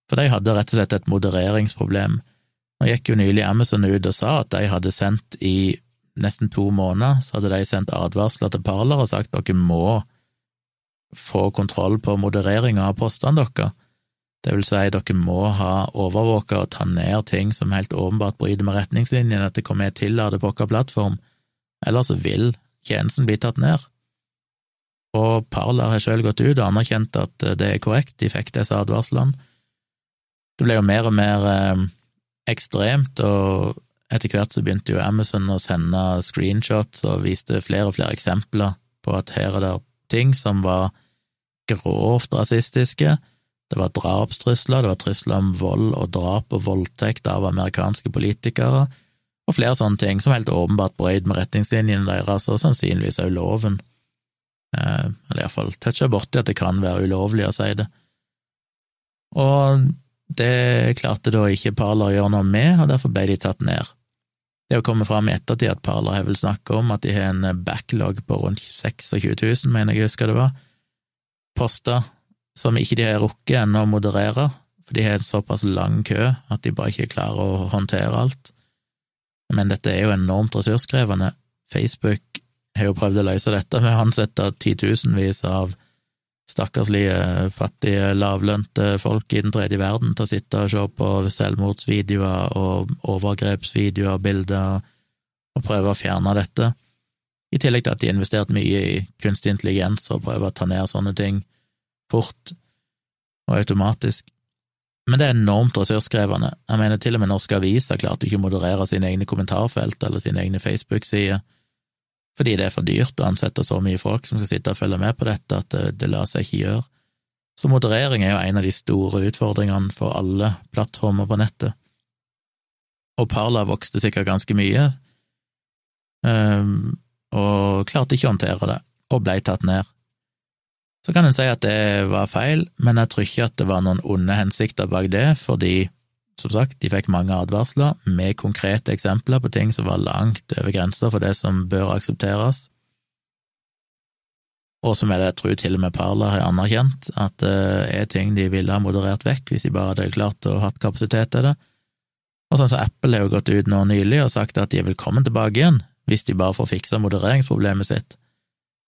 for de hadde rett og slett et modereringsproblem. Nå gikk jo nylig Amazon ut og sa at de hadde sendt i nesten to måneder, så hadde de sendt advarsler til Parler og sagt dere må få kontroll på modereringa av postene deres. Det vil si, dere må ha overvåka og ta ned ting som helt åpenbart bryter med retningslinjene at det kommer til å på vår plattform, ellers vil tjenesten bli tatt ned. Og Parler har selv gått ut og anerkjent at det er korrekt, de fikk disse advarslene. Det ble jo mer og mer eh, ekstremt, og etter hvert så begynte jo Amazon å sende screenshots og viste flere og flere eksempler på at her er det ting som var grovt rasistiske. Det var drapstrusler, det var trusler om vold og drap og voldtekt av amerikanske politikere, og flere sånne ting som helt åpenbart brøyt med retningslinjene deres, og sannsynligvis også loven. Eh, eller iallfall toucha borti at det kan være ulovlig å si det. Og det klarte da ikke Parler å gjøre noe med, og derfor ble de tatt ned. Det har kommet fram i ettertid at Parler har vel snakka om at de har en backlog på rundt 26 000, mener jeg husker det var, poster som ikke de har rukket ennå å moderere, for de har en såpass lang kø at de bare ikke klarer å håndtere alt. Men dette er jo enormt ressurskrevende. Facebook har jo prøvd å løse dette med å ansette titusenvis av stakkarslige, fattige, lavlønte folk i den tredje verden til å sitte og se på selvmordsvideoer og overgrepsvideoer og bilder, og prøve å fjerne dette. I tillegg til at de har investert mye i kunstig intelligens og prøver å ta ned sånne ting fort og automatisk. Men det er enormt ressurskrevende. Jeg mener til og med norske aviser klarte ikke å moderere sine egne kommentarfelt eller sine egne Facebook-sider fordi det er for dyrt å ansette så mye folk som skal sitte og følge med på dette, at det, det lar seg ikke gjøre. Så moderering er jo en av de store utfordringene for alle plattformer på nettet. Og Parla vokste sikkert ganske mye, um, og klarte ikke å håndtere det, og blei tatt ned. Så kan en si at det var feil, men jeg tror ikke at det var noen onde hensikter bak det, fordi som sagt, de fikk mange advarsler med konkrete eksempler på ting som var langt over grensa for det som bør aksepteres, og som jeg tror til og med Parla har anerkjent, at det er ting de ville ha moderert vekk hvis de bare hadde klart å ha kapasitet til det. Og sånn som Apple har jo gått ut nå nylig og sagt at de er velkommen tilbake igjen hvis de bare får fiksa modereringsproblemet sitt.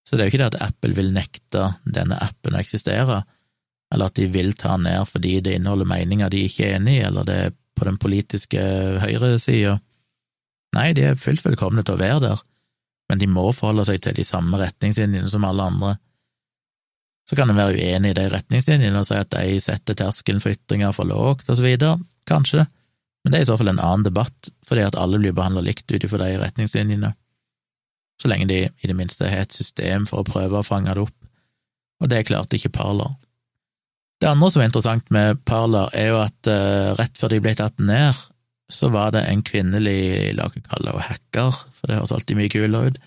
Så det er jo ikke det at Apple vil nekte denne appen å eksistere, eller at de vil ta ned fordi det inneholder meninger de ikke er enig i, eller det er på den politiske høyresida. Nei, de er fullt velkomne til å være der, men de må forholde seg til de samme retningslinjene som alle andre. Så kan en være uenig i de retningslinjene og si at de setter terskelen for ytringer for lågt, og så videre, kanskje, men det er i så fall en annen debatt, fordi at alle blir behandla likt ut ifra de retningslinjene, så lenge de i det minste har et system for å prøve å fange det opp, og det klarte ikke Parler. Det andre som er interessant med Parler, er jo at uh, rett før de ble tatt ned, så var det en kvinnelig, la oss kalle henne hacker, for det høres alltid mye kulere ut,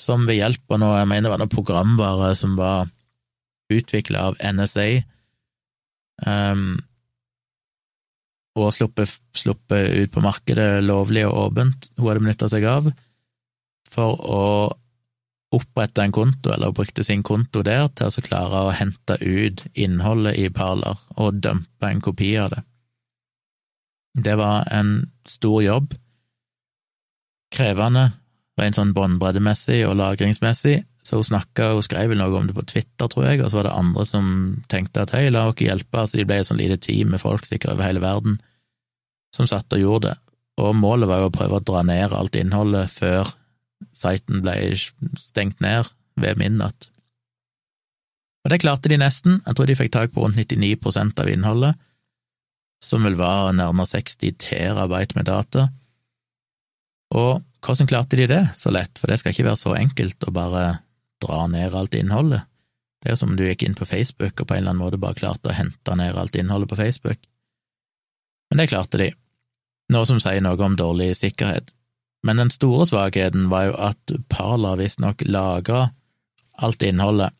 som ved hjelp av noe, jeg mener var noe programvare som var utvikla av NSA, um, ehm, og sluppet, sluppet ut på markedet lovlig og åpent, hun hadde benytta seg av, for å opprette en konto, eller brukte sin konto der, til å klare å hente ut innholdet i Parler og dumpe en kopi av det. Det var en stor jobb, krevende, rent sånn båndbreddemessig og lagringsmessig, så hun snakka, og skrev vel noe om det på Twitter, tror jeg, og så var det andre som tenkte at hei, la oss hjelpe, så de ble et sånn lite team med folk sikkert over hele verden som satt og gjorde det, og målet var jo å prøve å dra ned alt innholdet før Siten ble stengt ned ved midnatt. Og det klarte de nesten, jeg tror de fikk tak på rundt 99% av innholdet, som vel var nærmere 60 terabyte med data. Og hvordan klarte de det så lett, for det skal ikke være så enkelt å bare dra ned alt innholdet. Det er som om du gikk inn på Facebook og på en eller annen måte bare klarte å hente ned alt innholdet på Facebook. Men det klarte de, noe som sier noe om dårlig sikkerhet. Men den store svakheten var jo at Parla visstnok lagra alt innholdet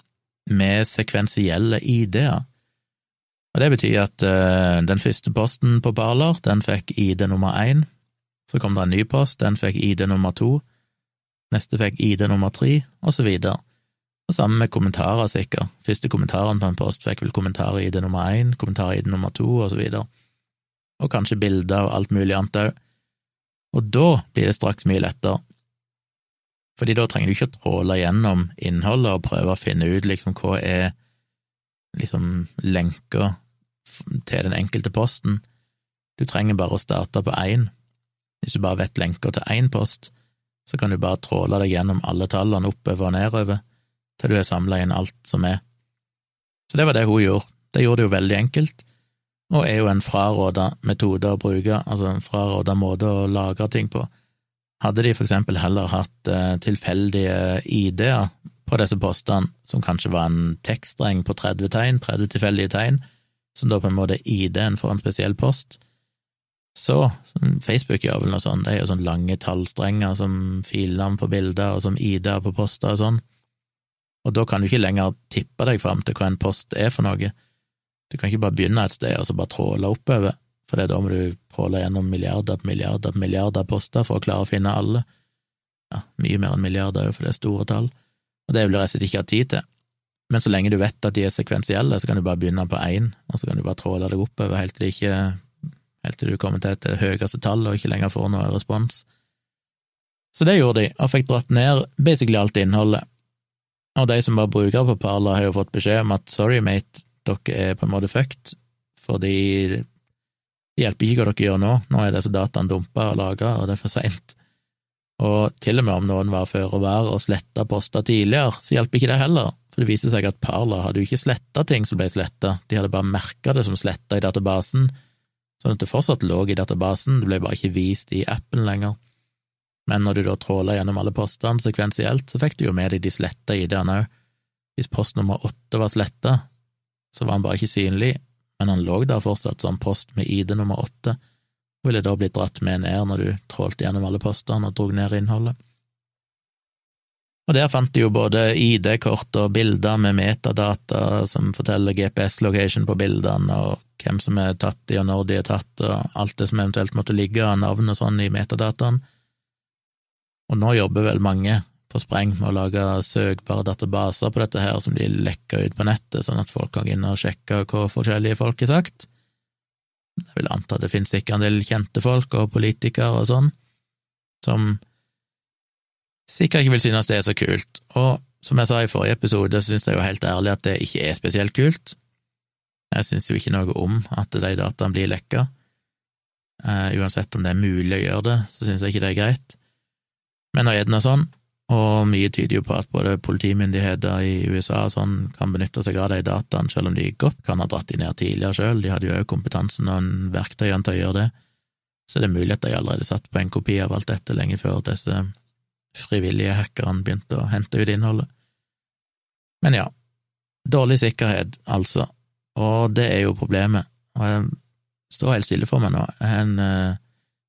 med sekvensielle ID-er. Og Det betyr at uh, den første posten på Parler, den fikk ID nummer én. Så kom det en ny post, den fikk ID nummer to. Neste fikk ID nummer tre, og så videre. Og sammen med kommentarer, sikkert. Første kommentaren på en post fikk vel kommentar ID nummer én, kommentar ID nummer to, og så videre. Og kanskje bilder og alt mulig annet òg. Og da blir det straks mye lettere, fordi da trenger du ikke å tråle gjennom innholdet og prøve å finne ut liksom hva er liksom lenker til den enkelte posten. Du trenger bare å starte på én. Hvis du bare vet lenker til én post, så kan du bare tråle deg gjennom alle tallene oppover og nedover til du har samla inn alt som er. Så det var det hun gjorde. Det gjorde det jo veldig enkelt, og er jo en fraråda metode å bruke, altså en fraråda måte å lagre ting på. Hadde de for eksempel heller hatt eh, tilfeldige ID-er på disse postene, som kanskje var en tekststreng på 30 tegn, 30 tilfeldige tegn, som da på en måte er ID-en for en spesiell post, så Facebook gjør vel noe sånt, det er jo sånne lange tallstrenger som filnavn på bilder og som ID-er på poster og sånn, og da kan du ikke lenger tippe deg fram til hva en post er for noe. Du kan ikke bare begynne et sted og så bare tråle oppover, for da må du tråle gjennom milliarder på milliarder på milliarder poster for å klare å finne alle. Ja, mye mer enn milliarder, for det er store tall, og det vil du rett og slett ikke ha tid til. Men så lenge du vet at de er sekvensielle, så kan du bare begynne på én, og så kan du bare tråle deg oppover helt til, ikke, helt til du kommer til et høyeste tall og ikke lenger får noe respons. Så det gjorde de, og fikk dratt ned basically alt innholdet. Og de som var brukere på Parla, har jo fått beskjed om at sorry, mate, dere er på en måte fucked, fordi det hjelper ikke hva dere gjør nå, nå er disse dataene dumpa og lagra, og det er for seint. Og til og med om noen var føre var og sletta poster tidligere, så hjelper ikke det heller, for det viser seg at Parla hadde jo ikke sletta ting som ble sletta, de hadde bare merka det som sletta i databasen, sånn at det fortsatt lå i databasen, det ble bare ikke vist i appen lenger. Men når du da tråla gjennom alle postene sekvensielt, så fikk du jo med deg de sletta ID-ene òg. Hvis post nummer åtte var sletta, så var han bare ikke synlig, men han lå der fortsatt som post med ID nummer åtte, og ville da blitt dratt med ned når du trålte gjennom alle postene og drog ned innholdet. Og der fant de jo både ID-kort og bilder med metadata som forteller GPS-location på bildene, og hvem som er tatt de, og når de er tatt, og alt det som eventuelt måtte ligge av navn og sånn i metadataen. Og nå jobber vel mange på spreng med å lage søkbare databaser på dette her, som blir lekka ut på nettet, sånn at folk kan gå inn og sjekke hva forskjellige folk har sagt. Jeg vil anta at det finnes sikkert en del kjente folk og politikere og sånn, som sikkert ikke vil synes det er så kult. Og som jeg sa i forrige episode, så synes jeg jo helt ærlig at det ikke er spesielt kult. Jeg synes jo ikke noe om at de dataene blir lekka. Uh, uansett om det er mulig å gjøre det, så synes jeg ikke det er greit men er det nå sånn, og mye tyder jo på at både politimyndigheter i USA og sånn kan benytte seg av de dataene, selv om de godt kan ha dratt de ned tidligere sjøl, de hadde jo òg kompetansen og verktøyene til å gjøre det, så det er mulig at de allerede satt på en kopi av alt dette lenge før disse frivillige hackerne begynte å hente ut innholdet. Men ja, dårlig sikkerhet, altså, og det er jo problemet, og jeg står helt stille for meg nå, jeg har en eh,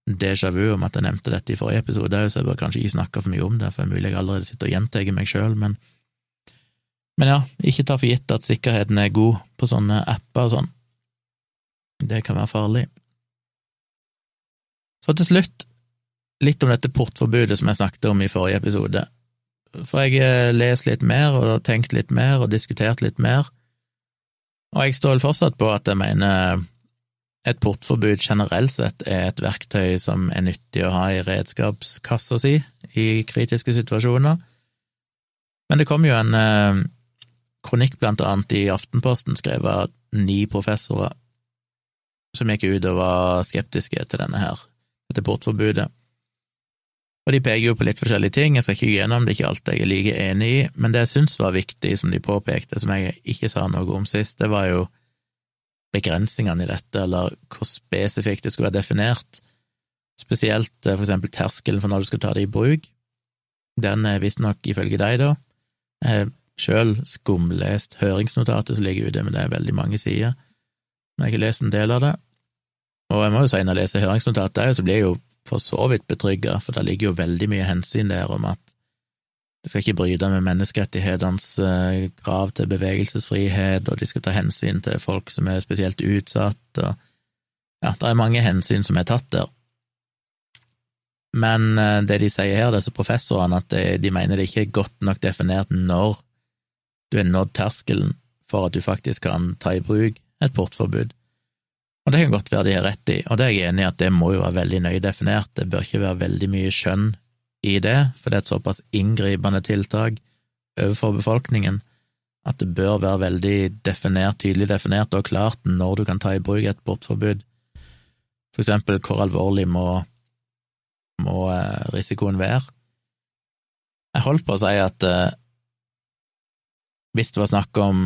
déjà vu om at jeg nevnte dette i forrige episode så jeg bør kanskje ikke snakke for mye om det, for det er mulig jeg allerede sitter og gjentar meg sjøl, men, men ja, ikke ta for gitt at sikkerheten er god på sånne apper og sånn. Det kan være farlig. Så til slutt, litt om dette portforbudet som jeg snakket om i forrige episode. For jeg har lest litt mer og tenkt litt mer og diskutert litt mer, og jeg står vel fortsatt på at jeg mener et portforbud generelt sett er et verktøy som er nyttig å ha i redskapskassa si i kritiske situasjoner. Men det kom jo en eh, kronikk blant annet i Aftenposten skrevet av ni professorer som gikk ut og var skeptiske til denne her, dette portforbudet. Og de peker jo på litt forskjellige ting, jeg skal ikke gjennom det, ikke alt jeg er like enig i, men det jeg syns var viktig, som de påpekte, som jeg ikke sa noe om sist, det var jo begrensningene i dette, eller hvor spesifikt det skulle være definert. Spesielt eh, for eksempel terskelen for når du skal ta det i bruk. Den er visstnok, ifølge deg, da, jeg har sjøl skumlest høringsnotatet som ligger ute, men det er veldig mange sider. Men jeg har lest en del av det. Og jeg må jo si, når jeg leser høringsnotatet, så blir jeg jo for så vidt betrygga, for det ligger jo veldig mye hensyn der om at det skal ikke bryte med menneskerettighetenes eh, krav til bevegelsesfrihet, og de skal ta hensyn til folk som er spesielt utsatt, og ja, det er mange hensyn som er tatt der. Men eh, det de sier her, disse professorene, at de mener det ikke er godt nok definert når du har nådd terskelen for at du faktisk kan ta i bruk et portforbud. Og det kan godt være de har rett i, og det er jeg enig i at det må jo være veldig nøye definert, det bør ikke være veldig mye skjønn i det, for det er et såpass inngripende tiltak overfor befolkningen At det bør være veldig definert, tydelig definert og klart når du kan ta i bruk et bortforbud. For eksempel hvor alvorlig må, må eh, risikoen være. Jeg holdt på å si at eh, hvis det var snakk om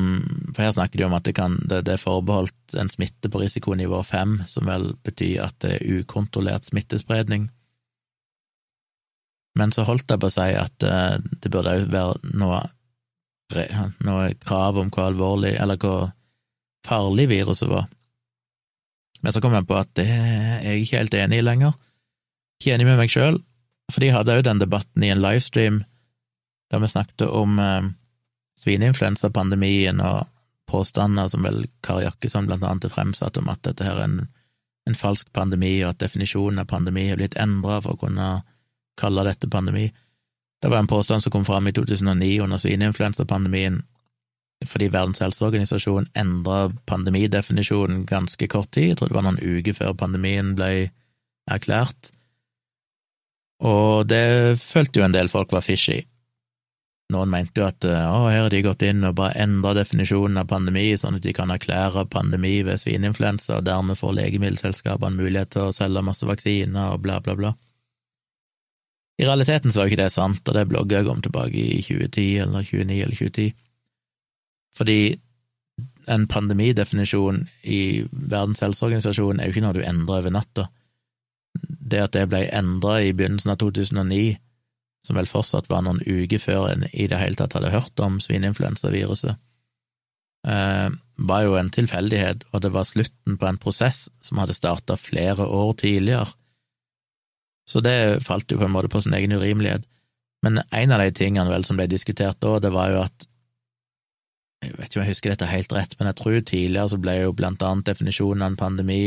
For her snakker de om at det, kan, det, det er forbeholdt en smitte på risikonivå fem, som vel betyr at det er ukontrollert smittespredning. Men så holdt jeg på å si at uh, det burde òg være noe, noe krav om hvor alvorlig, eller hvor farlig viruset var. Men så kom jeg på at det er jeg ikke helt enig i lenger. Ikke enig med meg sjøl, for de hadde òg den debatten i en livestream der vi snakket om eh, svineinfluensapandemien og påstander som vel Kari Jakkesson blant annet har fremsatt om at dette her er en, en falsk pandemi, og at definisjonen av pandemi har blitt endra for å kunne kalle dette pandemi. Det var en påstand som kom fram i 2009 under svineinfluensapandemien, fordi Verdens helseorganisasjon endra pandemidefinisjonen ganske kort tid, jeg tror det var noen uker før pandemien ble erklært, og det følte jo en del folk var fishy. Noen mente jo at å, her har de gått inn og bare endra definisjonen av pandemi, sånn at de kan erklære pandemi ved svineinfluensa, og dermed får legemiddelselskapene mulighet til å selge masse vaksiner og bla, bla, bla. I realiteten så var ikke det sant, og det blogga jeg om tilbake i 2010 eller 2009 eller 2010, fordi en pandemidefinisjon i Verdens helseorganisasjon er jo ikke noe du endrer over natta. Det at det ble endra i begynnelsen av 2009, som vel fortsatt var noen uker før en i det hele tatt hadde hørt om svineinfluensaviruset, eh, var jo en tilfeldighet, og det var slutten på en prosess som hadde starta flere år tidligere. Så det falt jo på en måte på sin egen urimelighet. Men en av de tingene vel som ble diskutert da, det var jo at Jeg vet ikke om jeg husker dette helt rett, men jeg tror tidligere så ble jo blant annet definisjonen av en pandemi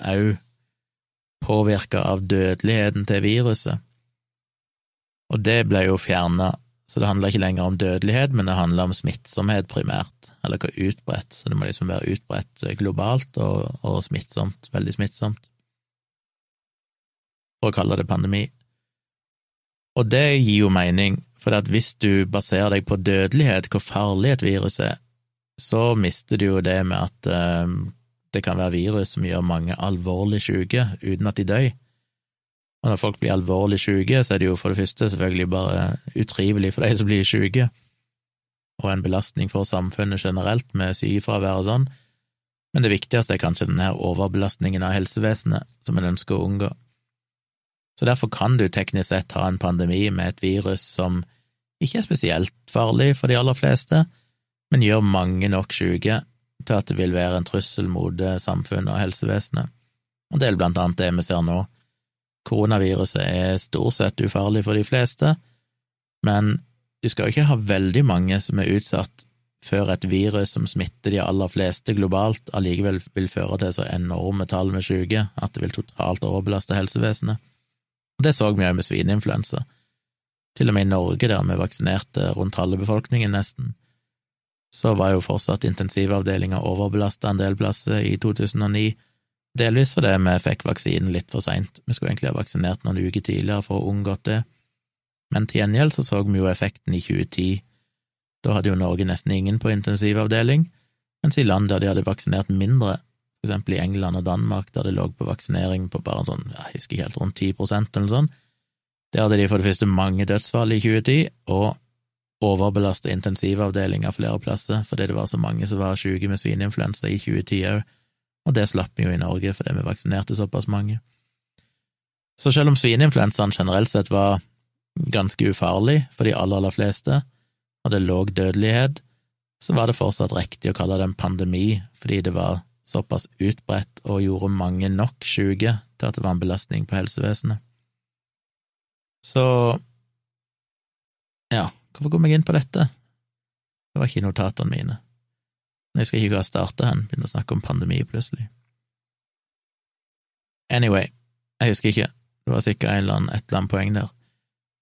òg påvirka av dødeligheten til viruset. Og det ble jo fjerna, så det handler ikke lenger om dødelighet, men det handler om smittsomhet primært, eller hva utbredt, så det må liksom være utbredt globalt og, og smittsomt, veldig smittsomt, for å kalle det pandemi. Og det gir jo mening, for hvis du baserer deg på dødelighet, hvor farlig et virus er, så mister du jo det med at eh, det kan være virus som gjør mange alvorlig syke uten at de dør. Og når folk blir alvorlig syke, så er det jo for det første selvfølgelig bare utrivelig for de som blir syke, og en belastning for samfunnet generelt med sykefravær og sånn, men det viktigste er kanskje denne overbelastningen av helsevesenet som en ønsker å unngå. Så derfor kan du teknisk sett ha en pandemi med et virus som ikke er spesielt farlig for de aller fleste, men gjør mange nok syke til at det vil være en trussel mot samfunnet og helsevesenet. Og det er blant annet det vi ser nå Koronaviruset er stort sett ufarlig for de fleste, men du skal jo ikke ha veldig mange som er utsatt før et virus som smitter de aller fleste globalt, allikevel vil føre til så enorme tall med syke at det vil totalt overbelaste helsevesenet. Og Det så vi òg med svineinfluensa. Til og med i Norge, der vi vaksinerte rundt halve befolkningen nesten, så var jo fortsatt intensivavdelinga overbelasta en del plasser i 2009, Delvis fordi vi fikk vaksinen litt for seint. Vi skulle egentlig ha vaksinert noen uker tidligere for å unngått det. Men til gjengjeld så så vi jo effekten i 2010. Da hadde jo Norge nesten ingen på intensivavdeling, mens i land der de hadde vaksinert mindre, for eksempel i England og Danmark, der det lå på vaksinering på bare sånn, jeg husker ikke helt, rundt 10 prosent eller sånn, der hadde de for det første mange dødsfall i 2010, og overbelasta intensivavdelinger flere plasser fordi det var så mange som var syke med svineinfluensa i 2010 òg og det slapp vi jo i Norge fordi vi vaksinerte såpass mange. Så selv om svineinfluensaen generelt sett var ganske ufarlig for de aller, aller fleste, og det låg dødelighet, så var det fortsatt riktig å kalle det en pandemi, fordi det var såpass utbredt og gjorde mange nok syke til at det var en belastning på helsevesenet. Så ja, hvorfor kom jeg inn på dette? Det var ikke notatene mine. Jeg husker ikke hvor jeg starta hen, begynte å snakke om pandemi plutselig. Anyway, jeg husker ikke, det var sikkert eller annen, et eller annet poeng der,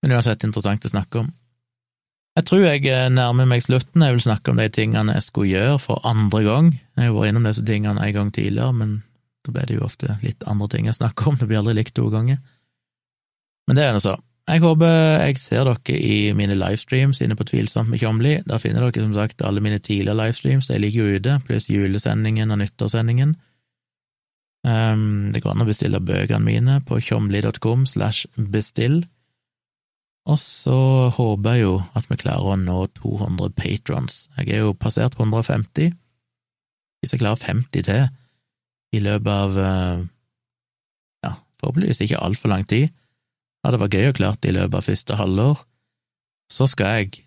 men uansett interessant å snakke om. Jeg tror jeg eh, nærmer meg slutten, jeg vil snakke om de tingene jeg skulle gjøre for andre gang. Jeg har jo vært innom disse tingene en gang tidligere, men da ble det jo ofte litt andre ting jeg snakker om, det blir aldri likt to ganger. Men det er nå så. jeg håper jeg ser dere i mine livestreams inne på Tvilsomt med Tjomli. Der finner dere som sagt alle mine tidligere livestreams, de ligger jo ute, pluss julesendingen og nyttårssendingen. Um, det går an å bestille bøkene mine på tjomli.com slash bestill. Og så håper jeg jo at vi klarer å nå 200 patrons. Jeg er jo passert 150. Hvis jeg klarer 50 til i løpet av eh, ja, forhåpentligvis ikke altfor lang tid, hadde vært gøy å klare det i løpet av første halvår, så skal jeg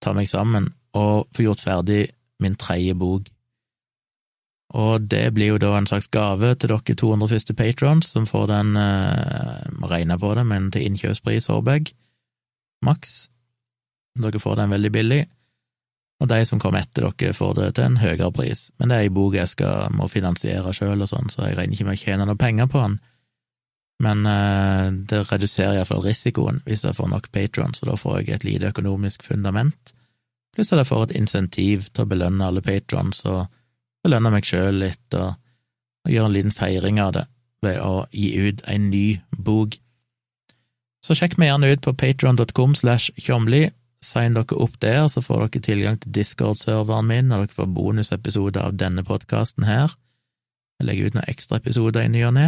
ta meg sammen og få gjort ferdig min tredje bok. Og det blir jo da en slags gave til dere 200 første patrons, som får den eh, Må regne på det, men til innkjøpspris, håper jeg maks. Dere får den veldig billig, og de som kommer etter dere, får det til en høyere pris. Men det er ei bok jeg skal, må finansiere sjøl og sånn, så jeg regner ikke med å tjene noe penger på den. Men eh, det reduserer iallfall risikoen hvis jeg får nok patrons, så da får jeg et lite økonomisk fundament, pluss at jeg får et insentiv til å belønne alle patrons og belønne meg sjøl litt, og, og gjøre en liten feiring av det ved å gi ut en ny bok. Så sjekk meg gjerne ut på patron.com slash tjomli. Sign dere opp der, så får dere tilgang til Discord-serveren min, og dere får bonusepisoder av denne podkasten her. Jeg legger ut noen ekstraepisoder i ny og ne.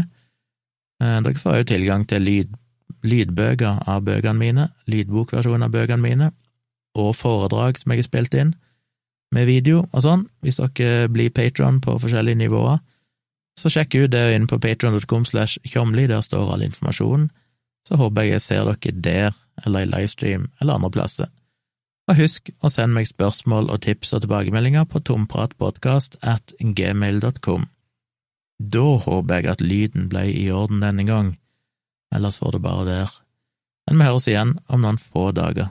Eh, dere får også tilgang til lyd, lydbøker av bøkene mine, lydbokversjonen av bøkene mine, og foredrag som jeg har spilt inn, med video og sånn, hvis dere blir patron på forskjellige nivåer. Så sjekk ut det inn på patron.com slash tjomli, der står all informasjonen så håper jeg jeg ser dere der, eller i livestream, eller andre plasser. Og husk å sende meg spørsmål og tips og tilbakemeldinger på tompratpodkast at gmail.com. Da håper jeg at lyden ble i orden denne gang, ellers får det bare være. Men vi høres igjen om noen få dager.